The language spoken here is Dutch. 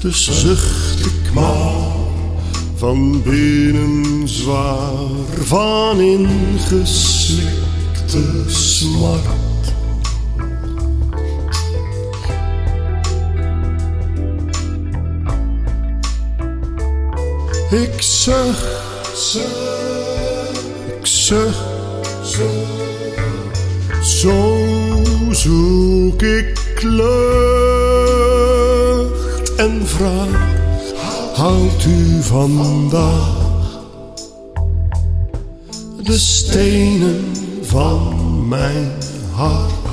dus zucht ik maar van binnen zwaar van ingeslikte smart. Ik zucht, ik zucht. Zo zoek ik lucht en vraag, houdt u vandaag de stenen van mijn hart?